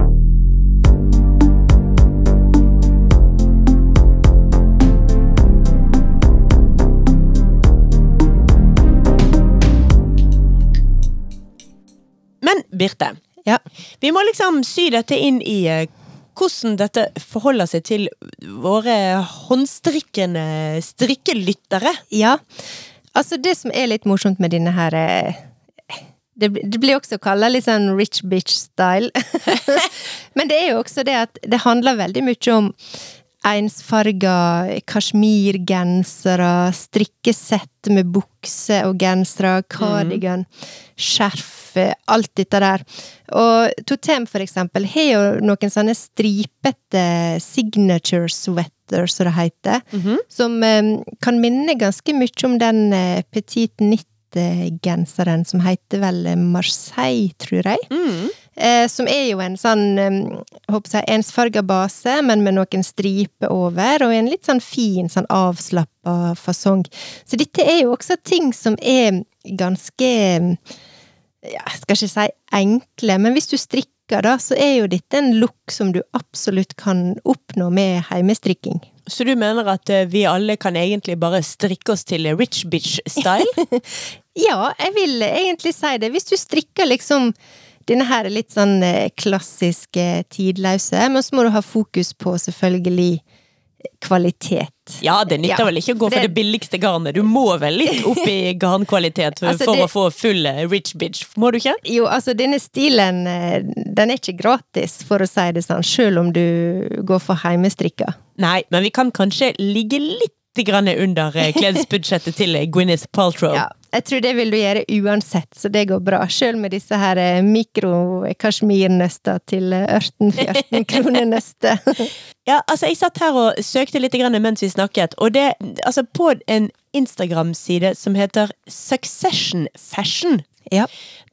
Men Birte, Ja. vi må liksom sy dette inn i eh, hvordan dette forholder seg til våre håndstrikkende strikkelyttere. Ja. Altså, det som er litt morsomt med denne her eh, Det, det blir også kalla litt sånn rich bitch-style. Men det er jo også det at det handler veldig mye om ensfarga kasjmirgensere, strikkesett med bukse og gensere, cardigan, skjerf, eh, alt dette der. Og Totem, for eksempel, har jo noen sånne stripete signature sweaters, som det heter, som um, kan minne ganske mye om den uh, petit knit-genseren som heter vel Marseille, tror jeg. Eh, som er jo en sånn um, jeg, ensfarga base, men med noen striper over, og en litt sånn fin, sånn avslappa fasong. Så dette er jo også ting som er ganske ja, skal ikke si enkle, men hvis du strikker, da, så er jo dette en look som du absolutt kan oppnå med heimestrikking. Så du mener at eh, vi alle kan egentlig bare strikke oss til rich bitch-style? Ja, jeg vil egentlig si det. Hvis du strikker liksom denne her er litt sånn eh, klassiske, tidløse, men så må du ha fokus på selvfølgelig kvalitet. Ja, det nytter Ja, vel ikke å gå for det- det billigste garnet. Du må vel litt opp i garnkvalitet for, Altså, for det- å få full eh, rich bitch, må du ikke? Jo, altså denne stilen, eh, den er ikke gratis, for å si det sånn, selv om du går for heimestrikka. Nei, men vi kan kanskje ligge litt grann under eh, klesbudsjettet til eh, Gwyneth Paltrow. Ja, jeg tror det vil du gjøre uansett, så det går bra. Selv med disse her eh, mikro-kasjmirnøster til eh, 18-14 kroner nøste. Ja, altså jeg satt her og søkte litt grann mens vi snakket, og det, altså på en Instagram-side som heter Succession Fashion, ja.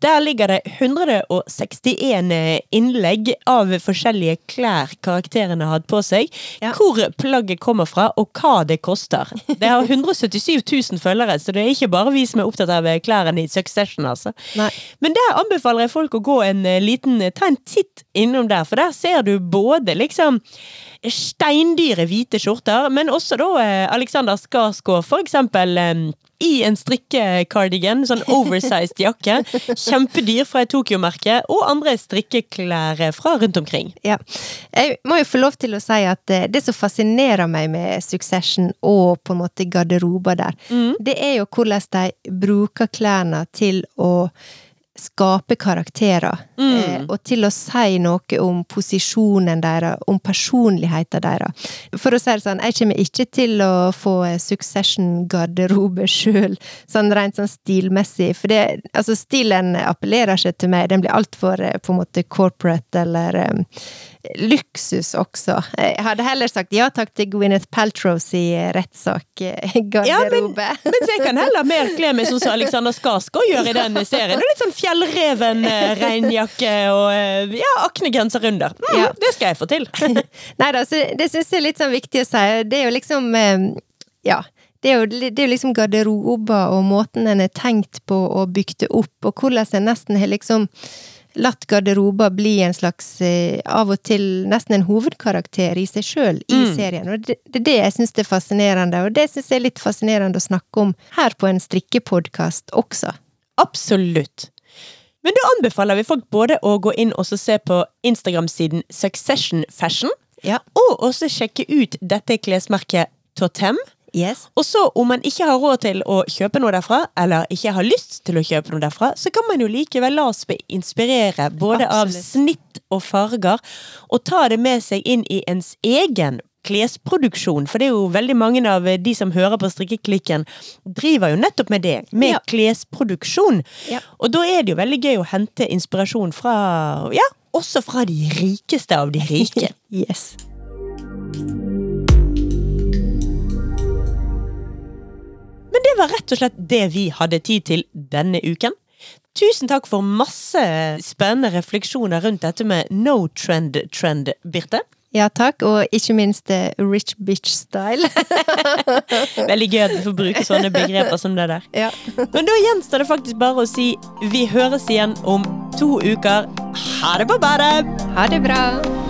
der ligger det 161 innlegg av forskjellige klær karakterene har hatt på seg, Ja. hvor plagget kommer fra, og hva det koster. Det har 177 000 følgere, så det er ikke bare vi som er opptatt av klærne i Succession, altså. Men der anbefaler jeg folk å gå en eh, liten Ta en titt innom der, for der ser du både liksom steindyre hvite skjorter, men også da eh, Alexander Skarsgård, for eksempel. eh, i en strikkekardigan, sånn oversized jakke. Kjempedyr fra et Tokyo-merke, og andre strikkeklær fra rundt omkring. Ja. Jeg må jo få lov til å si at eh, det som fascinerer meg med Succession og på en måte garderober der, det er jo hvordan de bruker klærne til å skape karakterer, eh, og til å si noe om posisjonen deres, om personligheten deres. For å si det sånn, jeg kommer ikke til å få Succession-garderobe sjøl, sånn rent sånn stilmessig, for det, altså stilen appellerer ikke til meg, den blir altfor eh, på en måte corporate eller eh, luksus også. Jeg hadde heller sagt ja takk til Gwyneth Paltrows i rettssak-garderobe. Ja, men jeg kan heller mer kle meg sånn som Alexander Skarsgård gjør i den serien. Og litt sånn fjellreven-regnjakke og eh, ja, aknegenser under. Mm, Ja. Det skal jeg få til. Nei da, så det syns jeg er litt sånn viktig å si. Det er jo liksom eh, Ja. Det er, jo, det er liksom garderober og måten en er tenkt på og bygd opp, og hvordan en nesten har liksom latt garderober bli en slags eh, Av og til nesten en hovedkarakter i seg sjøl i serien. Og det, det er det jeg syns er fascinerende, og det syns jeg er litt fascinerende å snakke om her på en strikkepodkast også. Absolutt. Men da anbefaler vi folk både å gå inn og se på Instagram-siden Succession Fashion, Ja. og også sjekke ut dette klesmerket Totem. Yes. Og så, om man ikke har råd til å kjøpe noe derfra, eller ikke har lyst til å kjøpe noe derfra, så kan man jo likevel la oss inspirere både av snitt og farger, og ta det med seg inn i ens egen klesproduksjon. For det er jo veldig mange av de som hører på Strikkeklikken, driver jo nettopp med det. Med Ja. klesproduksjon. Ja. Og da er det jo veldig gøy å hente inspirasjon fra, ja, også fra de rikeste av de rike. Yes. Men det var rett og slett det vi hadde tid til denne uken. Tusen takk for masse spennende refleksjoner rundt dette med no trend trend, Birte. Ja takk, og ikke minst eh, rich bitch style. Veldig gøy at vi får bruke sånne begreper som det der. ja. Men da gjenstår det faktisk bare å si vi høres igjen om to uker. Ha det på badet! Ha det bra!